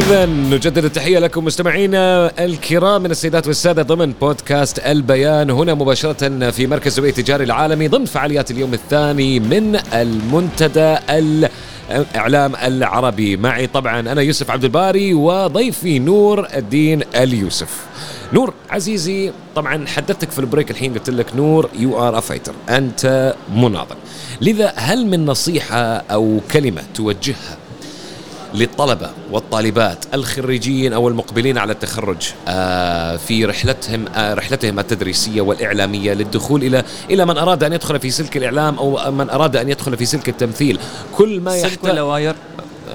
إذا نجدد التحية لكم مستمعينا الكرام من السيدات والسادة ضمن بودكاست البيان هنا مباشرة في مركز التسويق التجاري العالمي ضمن فعاليات اليوم الثاني من المنتدى الإعلام العربي. معي طبعا أنا يوسف عبد الباري وضيفي نور الدين اليوسف. نور عزيزي طبعا حدثتك في ال break الحين قلت لك نور you are fighter أنت مناضل. لذا هل من نصيحة أو كلمة توجهها للطلبة والطالبات الخريجين أو المقبلين على التخرج آه، في رحلتهم آه، رحلتهم التدريسية والإعلامية للدخول إلى إلى من أراد أن يدخل في سلك الإعلام أو من أراد أن يدخل في سلك التمثيل. كل ما سلك ولا واير؟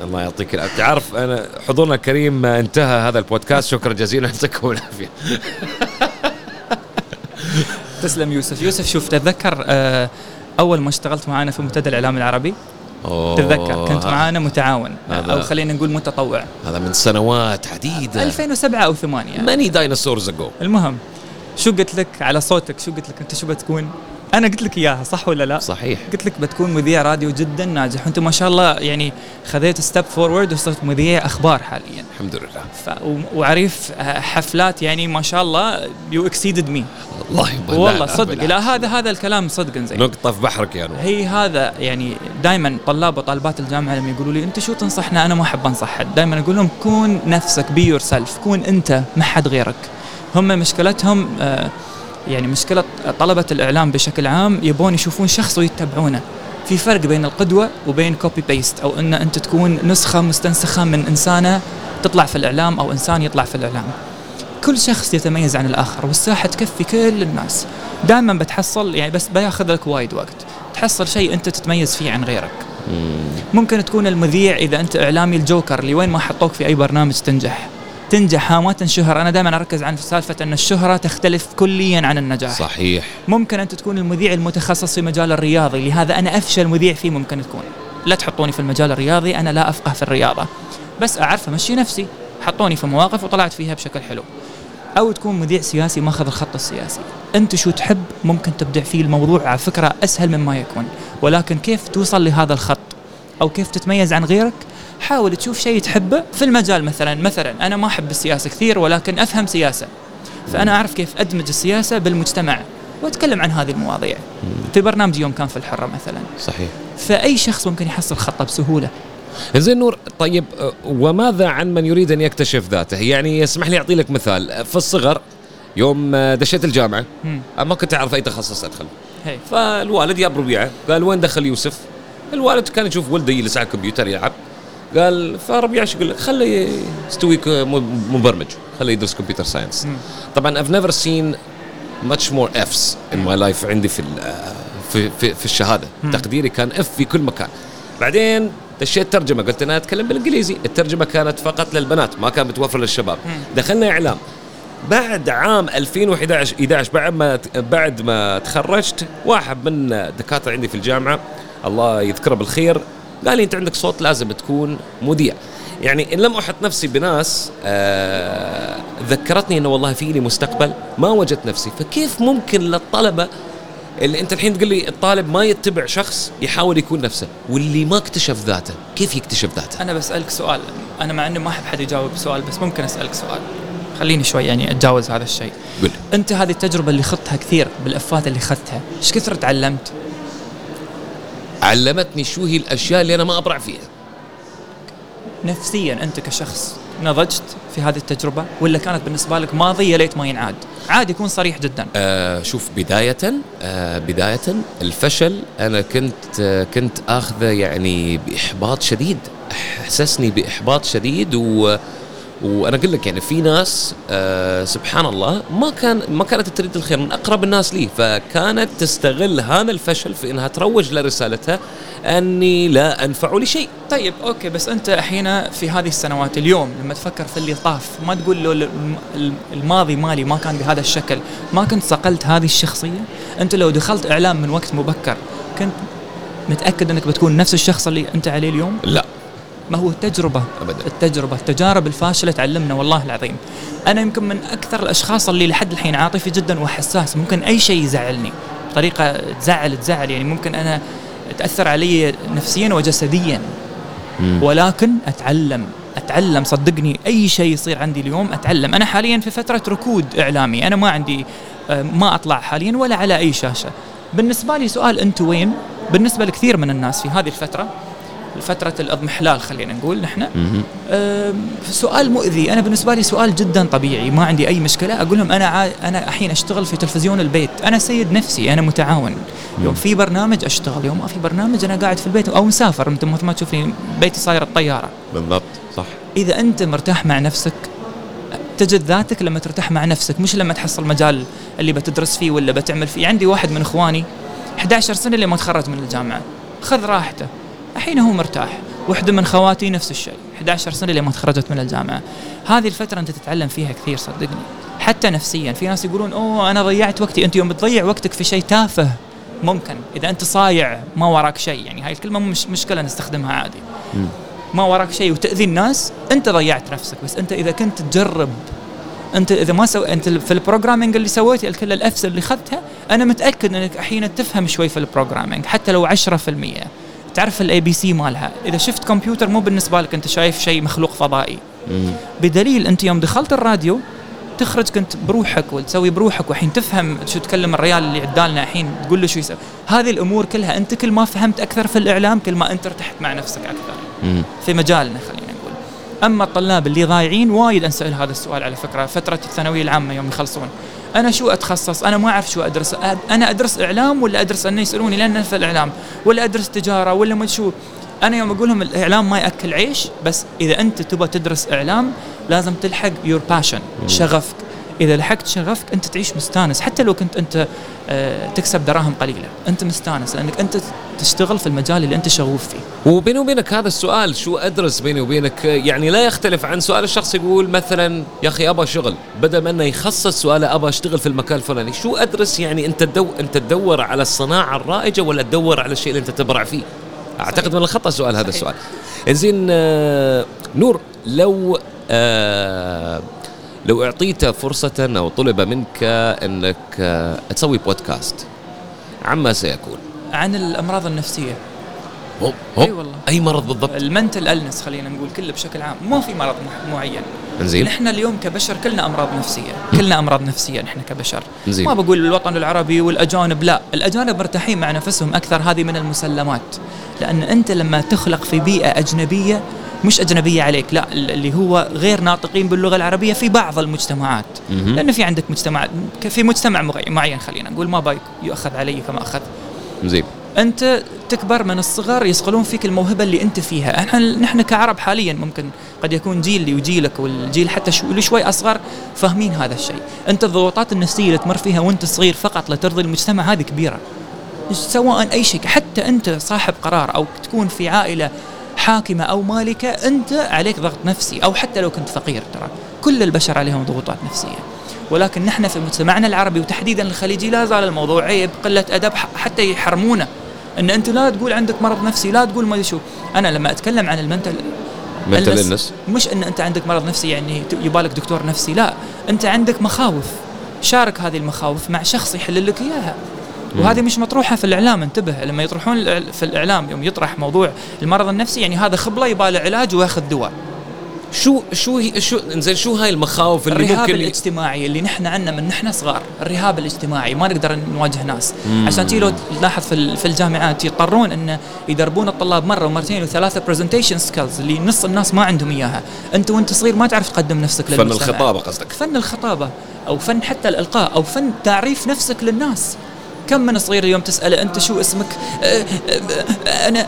الله يعطيك العافية. تعرف أنا حضورنا الكريم انتهى هذا البودكاست. شكرا جزيلا. يعطيكم العافية. تسلم يوسف. يوسف شوف تتذكر آه، أول ما اشتغلت معنا في منتدى الإعلام العربي؟ تتذكر كنت معانا متعاون. أو خلينا نقول متطوع. هذا من سنوات عديدة 2007 أو 8 many dinosaurs ago المهم شو قلت لك على صوتك؟ شو قلت لك؟ أنت شو بتكون؟ أنا قلت لك إياها صح ولا لا؟ صحيح. قلت لك بتكون مذيع راديو جدا ناجح وأنت ما شاء الله يعني خذيت step forward وصرت مذيع أخبار حاليا. الحمد لله. ف... و- وعريف حفلات يعني ما شاء الله you exceeded me الله يبارك والله صدق لا هذا هذا الكلام صدقا زين. نقطة في بحرك يا نور. هي هذا يعني دائما طلاب وطالبات الجامعة لما يقولوا لي أنت شو تنصحنا؟ أنا ما أحب انصح حد دائما أقول لهم كون نفسك be yourself كون أنت ما حد غيرك. هم مشكلتهم آه، يعني مشكلة طلبة الإعلام بشكل عام يبون يشوفون شخص ويتبعونه. في فرق بين القدوة وبين copy paste أو إن أنت تكون نسخة مستنسخة من إنسانة تطلع في الإعلام أو إنسان يطلع في الإعلام. كل شخص يتميز عن الآخر والساحة تكفي كل الناس. دائما بتحصل يعني بس بياخذ لك وايد وقت. تحصل شيء أنت تتميز فيه عن غيرك. ممكن تكون المذيع إذا أنت إعلامي الجوكر اللي وين ما حطوك في أي برنامج تنجح. تنجح ما تنشهر. أنا دائما أركز عن سالفة أن الشهرة تختلف كليا عن النجاح. صحيح. ممكن انت تكون المذيع المتخصص في مجال الرياضي. لهذا أنا أفشل مذيع فيه ممكن تكون. لا تحطوني في المجال الرياضي أنا لا أفقه في الرياضة. بس أعرف أمشي نفسي. حطوني في مواقف وطلعت فيها بشكل حلو. أو تكون مذيع سياسي ماخذ الخط السياسي. أنت شو تحب؟ ممكن تبدع فيه الموضوع على فكرة أسهل مما يكون. ولكن كيف توصل لهذا الخط؟ أو كيف تتميز عن غيرك؟ حاول تشوف شيء تحبه في المجال مثلا مثلا أنا ما أحب السياسة كثير ولكن أفهم سياسة. فأنا أعرف كيف أدمج السياسة بالمجتمع وأتكلم عن هذه المواضيع. في برنامج يوم كان في الحرة مثلا. صحيح. فأي شخص ممكن يحصل خطه بسهولة؟ زين نور طيب وماذا عن من يريد أن يكتشف ذاته؟ يعني اسمح لي أعطي لك مثال. في الصغر يوم دشيت الجامعة ما كنت أعرف أي تخصص أدخل. هي. فالوالد جاب ربيعة قال وين دخل يوسف؟ الوالد كان يشوف ولده يجلس على الكمبيوتر يلعب. قال فربيعه إيش يقول لك؟ خليه يستوي مبرمج خليه يدرس computer science. طبعا I've never seen much more F's in my life عندي في في في, في الشهادة. تقديري كان اف في كل مكان بعدين دشيت ترجمة قلت أنا أتكلم بالإنجليزي الترجمة كانت فقط للبنات ما كانت متوفره للشباب. دخلنا إعلام بعد عام 2011 11 بعد ما بعد ما تخرجت واحد من دكاترة عندي في الجامعة الله يذكره بالخير قال لي انت عندك صوت لازم تكون مذيع. يعني إن لم أحط نفسي بناس آه ذكرتني إنه والله في لي مستقبل ما وجدت نفسي. فكيف ممكن للطلبة اللي أنت الحين تقول لي الطالب ما يتبع شخص يحاول يكون نفسه واللي ما اكتشف ذاته كيف يكتشف ذاته؟ أنا بسألك سؤال أنا مع اني ما أحب حد يجاوب سؤال بس ممكن أسألك سؤال. خليني شوي يعني أتجاوز هذا الشيء. قل. أنت هذه التجربة اللي خضتها كثير بالأفات اللي اخذتها إيش كثر تعلمت؟ علمتني شو هي الأشياء اللي أنا ما أبرع فيها. نفسيا أنت كشخص نضجت في هذه التجربة ولا كانت بالنسبة لك ماضية ليت ما ينعاد؟ عادي يكون صريح جدا. آه شوف بداية آه بداية الفشل أنا كنت آه كنت آخذه يعني بإحباط شديد أحسسني بإحباط شديد و وأنا أقول لك يعني في ناس آه سبحان الله ما كان ما كانت تريد الخير من أقرب الناس لي. فكانت تستغل هذا الفشل في إنها تروج لرسالتها أني لا أنفع لشيء. طيب أوكي بس أنت الحين في هذه السنوات اليوم لما تفكر في اللي طاف ما تقول له الم- الم- الماضي مالي ما كان بهذا الشكل ما كنت صقلت هذه الشخصية؟ أنت لو دخلت إعلام من وقت مبكر كنت متأكد أنك بتكون نفس الشخص اللي أنت عليه اليوم؟ لا. ما هو التجربه ابدا. التجربة التجارب الفاشلة تعلمنا والله العظيم. أنا يمكن من أكثر الأشخاص اللي لحد الحين عاطفي جدا وحساس. ممكن أي شيء يزعلني. بطريقه تزعل تزعل. يعني ممكن أنا تأثر علي نفسيا وجسديا. مم. ولكن أتعلم أتعلم. صدقني أي شيء يصير عندي اليوم أتعلم. أنا حاليا في فترة ركود إعلامي. أنا ما عندي آه، ما أطلع حاليا ولا على أي شاشة. بالنسبة لي سؤال انت وين؟ بالنسبة لكثير من الناس في هذه الفترة. فترة الأضمحلال خلينا نقول نحن. سؤال مؤذي. أنا بالنسبة لي سؤال جدا طبيعي ما عندي أي مشكلة. أقول لهم أنا عا أنا الحين أشتغل في تلفزيون البيت. أنا سيد نفسي أنا متعاون. يوم في برنامج أشتغل يوم ما في برنامج أنا قاعد في البيت أو مسافر. أنت مثل ما تشوفني بيتي صاير الطيارة. بالضبط صح. إذا أنت مرتاح مع نفسك تجد ذاتك لما ترتاح مع نفسك. مش لما تحصل مجال اللي بتدرس فيه ولا بتعمل فيه. عندي واحد من إخواني 11 سنة اللي ما تخرج من الجامعة. خذ راحته. الحين هو مرتاح. وحده من خواتي نفس الشيء. 11 سنة لما تخرجت من الجامعة. هذه الفترة أنت تتعلم فيها كثير صدقني. حتى نفسيا. في ناس يقولون أوه أنا ضيعت وقتي. أنت يوم بتضيع وقتك في شيء تافه ممكن. إذا أنت صايع ما وراك شيء. يعني هاي الكلمة مش مشكلة نستخدمها عادي. ما وراك شيء. وتأذي الناس أنت ضيعت نفسك. بس أنت إذا كنت تجرب أنت إذا ما سو... أنت في ال programming اللي سويته كل ال F's اللي اخذتها أنا متأكد إنك الحين تفهم شوي في ال programming حتى لو 10% تعرف ال ABC مالها. إذا شفت كمبيوتر مو بالنسبة لك أنت شايف شيء مخلوق فضائي. بدليل أنت يوم دخلت الراديو تخرج كنت بروحك وتسوي بروحك والحين تفهم شو تكلم الريال اللي عدالنا الحين تقول له شو يسوي. هذه الأمور كلها أنت كل ما فهمت أكثر في الإعلام كل ما أنت ارتحت مع نفسك أكثر. في مجالنا خلينا نقول. أما الطلاب اللي ضايعين وايد انسال هذا السؤال على فكرة. فترة الثانوية العامة يوم يخلصون. أنا شو أتخصص؟ أنا ما أعرف شو أدرس. أنا أدرس إعلام ولا أدرس انه يسألوني لأن في الإعلام؟ ولا أدرس تجارة ولا ما شو؟ أنا يوم أقول لهم الإعلام ما يأكل عيش بس إذا أنت تبغى تدرس إعلام لازم تلحق your passion شغفك. إذا لحقت شغفك أنت تعيش مستانس. حتى لو كنت أنت آه، تكسب دراهم قليلة أنت مستانس لأنك أنت تشتغل في المجال اللي أنت شغوف فيه. وبيني وبينك هذا السؤال شو أدرس بيني وبينك؟ يعني لا يختلف عن سؤال الشخص يقول مثلا يا أخي أبغى شغل. بدل ما إنه يخصص سؤاله أبغى أشتغل في المكان الفلاني. شو أدرس؟ يعني أنت تدو أنت تدور على الصناعة الرائجة ولا تدور على الشيء اللي أنت تبرع فيه؟ أعتقد من الخطأ سؤال هذا السؤال. زين آه نور لو آه لو أعطيت فرصة أو طلب منك أنك آه، تسوي بودكاست عما سيكون؟ عن الأمراض النفسية. هو هو أي والله. أي مرض بالضبط؟ المنتل ألنس خلينا نقول كله بشكل عام. ما في مرض معين. إنزين. نحن اليوم كبشر كلنا أمراض نفسية. كلنا أمراض نفسية نحن كبشر. إنزين. ما بقول الوطن العربي والأجانب لا. الأجانب مرتاحين مع نفسهم أكثر هذه من المسلمات. لأن أنت لما تخلق في بيئة أجنبية مش أجنبية عليك لا. اللي هو غير ناطقين باللغة العربية في بعض المجتمعات. لأن في عندك مجتمع في مجتمع معين خلينا نقول ما بايك يؤخذ علي كما أخذ. زين. أنت تكبر من الصغر يصقلون فيك الموهبة اللي أنت فيها. إحنا نحن كعرب حاليا ممكن قد يكون جيلي وجيلك والجيل حتى شو شوي أصغر فاهمين هذا الشيء. أنت الضغوطات النفسية اللي تمر فيها وأنت صغير فقط لترضي المجتمع هذه كبيرة. سواء أي شيء حتى أنت صاحب قرار أو تكون في عائلة حاكمة أو مالكة أنت عليك ضغط نفسي أو حتى لو كنت فقير ترى. كل البشر عليهم ضغوطات نفسية. ولكن نحن في مجتمعنا العربي وتحديدا الخليجي لا زال الموضوع عيب قلة أدب حتى يحرمونه. إن أنت لا تقول عندك مرض نفسي لا تقول ما شو. أنا لما أتكلم عن المنتل منتل مش إن أنت عندك مرض نفسي يعني يبالك دكتور نفسي لا. أنت عندك مخاوف. شارك هذه المخاوف مع شخص يحل لك إياها. وهذه مش مطروحة في الإعلام انتبه لما يطرحون في الإعلام يوم يطرح موضوع المرض النفسي يعني هذا خبلة يباله علاج وياخذ دواء. شو شو هي شو إنزين شو هاي المخاوف اللي الرهاب ممكن الاجتماعي اللي نحن عندنا من نحن صغار الرهاب الاجتماعي ما نقدر نواجه ناس. مم. عشان تي لو تلاحظ في في الجامعات يضطرون إن يدربون الطلاب مرة ومرتين وثلاثة presentation skills اللي نص الناس ما عندهم إياها. أنت وأنت صغير ما تعرف تقدم نفسك فن الخطابة قصدك. فن الخطابة أو فن حتى الإلقاء أو فن تعريف نفسك للناس. كم من صغير اليوم تسأله أنت شو اسمك؟ أه، أه، أه، أنا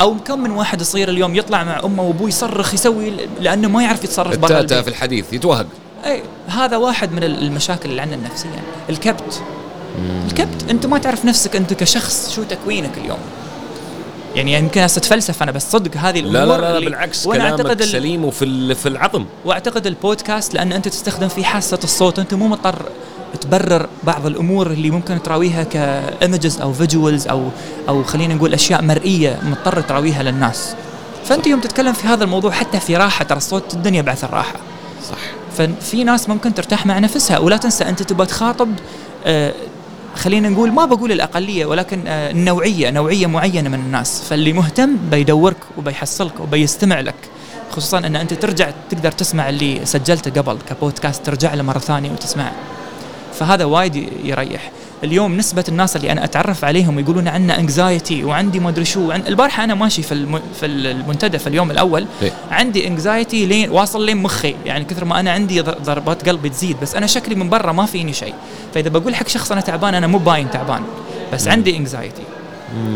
أو كم من واحد صغير اليوم يطلع مع أمه وأبوه يصرخ يسوي لأنه ما يعرف يتصرف برا في الحديث يتوهق. أي هذا واحد من المشاكل اللي عندنا النفسية. الكبت. الكبت أنت ما تعرف نفسك أنت كشخص شو تكوينك اليوم؟ يعني يمكن هسه اتفلسف أنا بس صدق هذه الأمور لا لا, لا بالعكس وأنا أعتقد سليم وفي في العظم. وأعتقد البودكاست لأن أنت تستخدم فيه حاسة الصوت أنت مو مضطر تبرر بعض الأمور اللي ممكن تراويها كإيمجز أو فيجوالز أو أو خلينا نقول أشياء مرئية مضطر تراويها للناس. فأنت يوم تتكلم في هذا الموضوع حتى في راحة ترى الصوت الدنيا بعث الراحة. صح. ففي ناس ممكن ترتاح مع نفسها ولا تنسى أنت تبغى تخاطب آه خلينا نقول ما بقول الأقلية ولكن آه النوعية نوعية معينة من الناس. فاللي مهتم بيدورك وبيحصلك وبيستمع لك خصوصا إن أنت ترجع تقدر تسمع اللي سجلته قبل كبودكاست ترجع له مرة ثانية وتسمعه. فهذا وايد يريح. اليوم نسبة الناس اللي أنا أتعرف عليهم يقولون عنا anxiety وعندي ما أدري شو. عن البارحة أنا ماشي في الم... في المنتدى في اليوم الأول. إيه. عندي anxiety لين واصل لين مخي. يعني كثر ما أنا عندي ضربات قلبي تزيد بس أنا شكلي من برا ما فيني شيء. فإذا بقول حق شخص أنا تعبان أنا مو باين تعبان بس عندي anxiety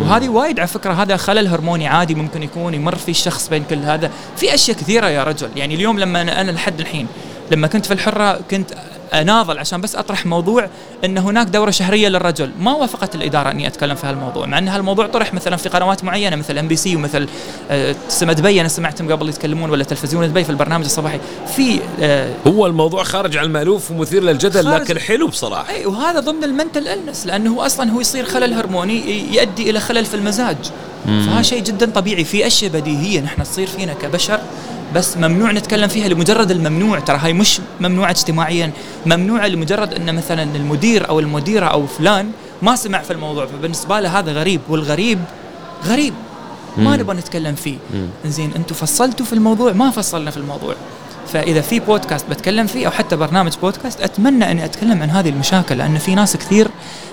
وهذه وايد على فكرة هذا خلل هرموني عادي ممكن يكون يمر في الشخص بين كل هذا. في أشياء كثيرة يا رجل. يعني اليوم لما أنا, أنا لحد الحين لما كنت في الحرة كنت أناضل عشان بس أطرح موضوع إن هناك دورة شهرية للرجل. ما وافقت الإدارة إني أتكلم في هالموضوع مع إن هالموضوع طرح مثلا في قنوات معينة مثل ام بي سي ومثل آه، سما دبي أنا سمعتهم قبل يتكلمون ولا تلفزيون دبي في البرنامج الصباحي. في آه، هو الموضوع خارج عن المألوف ومثير للجدل لكن حلو بصراحة. إي وهذا ضمن المنتل إلنس لأنه أصلا هو يصير خلل هرموني يؤدي إلى خلل في المزاج. فهذا شيء جدا طبيعي. في أشياء بديهية نحن تصير فينا كبشر بس ممنوع نتكلم فيها لمجرد الممنوع. ترى هاي مش ممنوعة اجتماعيا. ممنوعه لمجرد إن مثلا المدير أو المديرة أو فلان ما سمع في الموضوع. فبالنسبة له هذا غريب والغريب غريب. ما نبغى نتكلم فيه. زين أنتم فصلتوا في الموضوع ما فصلنا في الموضوع. فإذا في بودكاست بتكلم فيه أو حتى برنامج بودكاست أتمنى أني أتكلم عن هذه المشاكل لأن في ناس كثير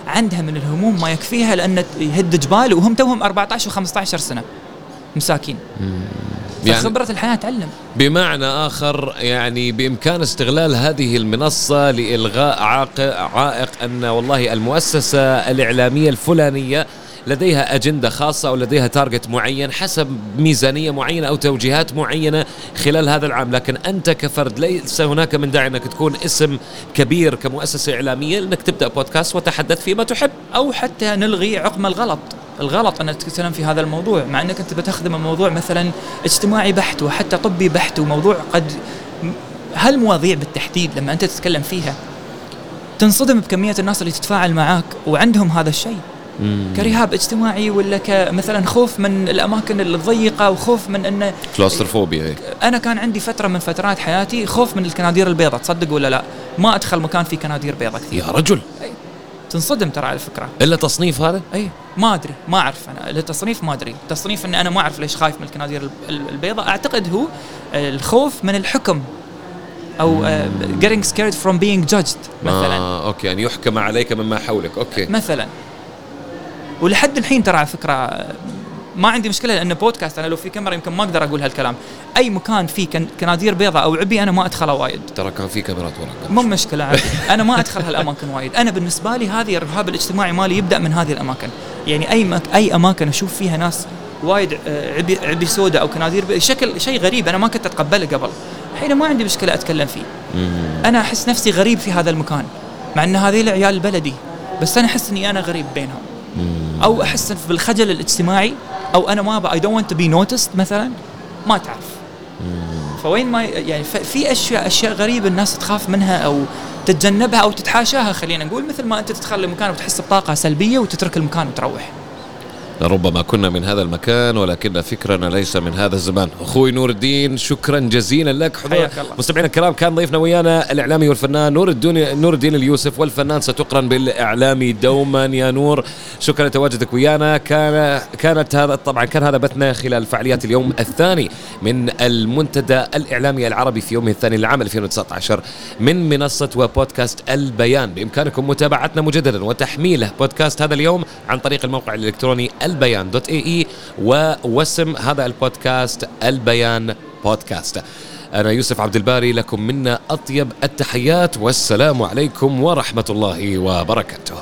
عندها من الهموم ما يكفيها لأن يهد جبال وهم توهم 14 و15 سنة. مساكين. يعني خبرة الحياة تعلم. بمعنى آخر يعني بإمكان استغلال هذه المنصة لإلغاء عائق, عائق أن والله المؤسسة الإعلامية الفلانية لديها أجندة خاصة أو لديها تارجت معين حسب ميزانية معينة أو توجيهات معينة خلال هذا العام. لكن أنت كفرد ليس هناك من داعي أنك تكون اسم كبير كمؤسسة إعلامية أنك تبدأ بودكاست وتحدث فيما تحب. أو حتى نلغي عقم الغلط. الغلط انك تتكلم في هذا الموضوع مع أنك أنت بتخدم الموضوع مثلا اجتماعي بحت وحتى طبي بحت وموضوع قد هالمواضيع بالتحديد لما أنت تتكلم فيها تنصدم بكمية الناس اللي تتفاعل معاك وعندهم هذا الشيء. كرهاب اجتماعي ولا كمثلا خوف من الأماكن الضيقة وخوف من انه كلوستروفوبيا أنا كان عندي فترة من فترات حياتي خوف من الكنادير البيضاء تصدق ولا لا؟ ما أدخل مكان فيه كنادير بيضاء كثير. يا رجل. تنصدم ترى على فكره إلا تصنيف هذا؟ أي. ما أدري ما أعرف أنا. التصنيف ما أدري. التصنيف اني أنا ما أعرف ليش خايف من الكنادير ال- ال- البيضاء. أعتقد هو الخوف من الحكم أو آه، getting scared from being judged مثلا. آه okay يعني يحكم عليك مما حولك. okay. مثلا. ولحد الحين ترى على فكرة ما عندي مشكلة لأن بودكاست أنا لو في كاميرا يمكن ما أقدر أقول هالكلام. أي مكان فيه كن- كنادير بيضاء أو عبي أنا ما أدخله وايد. ترى كان في كاميرات وراك مو مشكلة عادي. أنا ما أدخل هالأماكن وايد. أنا بالنسبة لي هذه الرهاب الاجتماعي مالي يبدأ من هذه الأماكن. يعني أي مك أي أماكن أشوف فيها ناس وايد آه، عبي عبي سوداء أو كنادير بي- شكل شيء غريب أنا ما كنت أتقبله قبل. الحين ما عندي مشكلة أتكلم فيه. أنا أحس نفسي غريب في هذا المكان مع إن هذه العيال البلدي بس أنا أحس إني أنا غريب بينهم. أو احس بالخجل الاجتماعي أو أنا ما I don't want to be noticed مثلا ما تعرف. فوين ما يعني في أشياء أشياء غريبة الناس تخاف منها أو تتجنبها أو تتحاشاها خلينا نقول مثل ما أنت تدخل لمكان وتحس بطاقة سلبية وتترك المكان وتروح. لربما كنا من هذا المكان ولكن فكرنا ليس من هذا الزمان. أخوي نور الدين شكرا جزيلا لك. حضور. مستمعينا الكرام كان ضيفنا ويانا الإعلامي والفنان نور الدين نور الدين اليوسف والفنان ستقرن بالإعلامي دوما. يا نور شكرا لتواجدك ويانا. كان كانت هذا طبعا كان هذا بثنا خلال فعاليات اليوم الثاني من المنتدى الإعلامي العربي في يومه الثاني لعام 2019 من منصة وبودكاست البيان. بإمكانكم متابعتنا مجددا وتحميله بودكاست هذا اليوم عن طريق الموقع الإلكتروني البيان دوت اي اي ووسم هذا البودكاست البيان بودكاست. أنا يوسف عبد الباري لكم منا أطيب التحيات والسلام عليكم ورحمة الله وبركاته.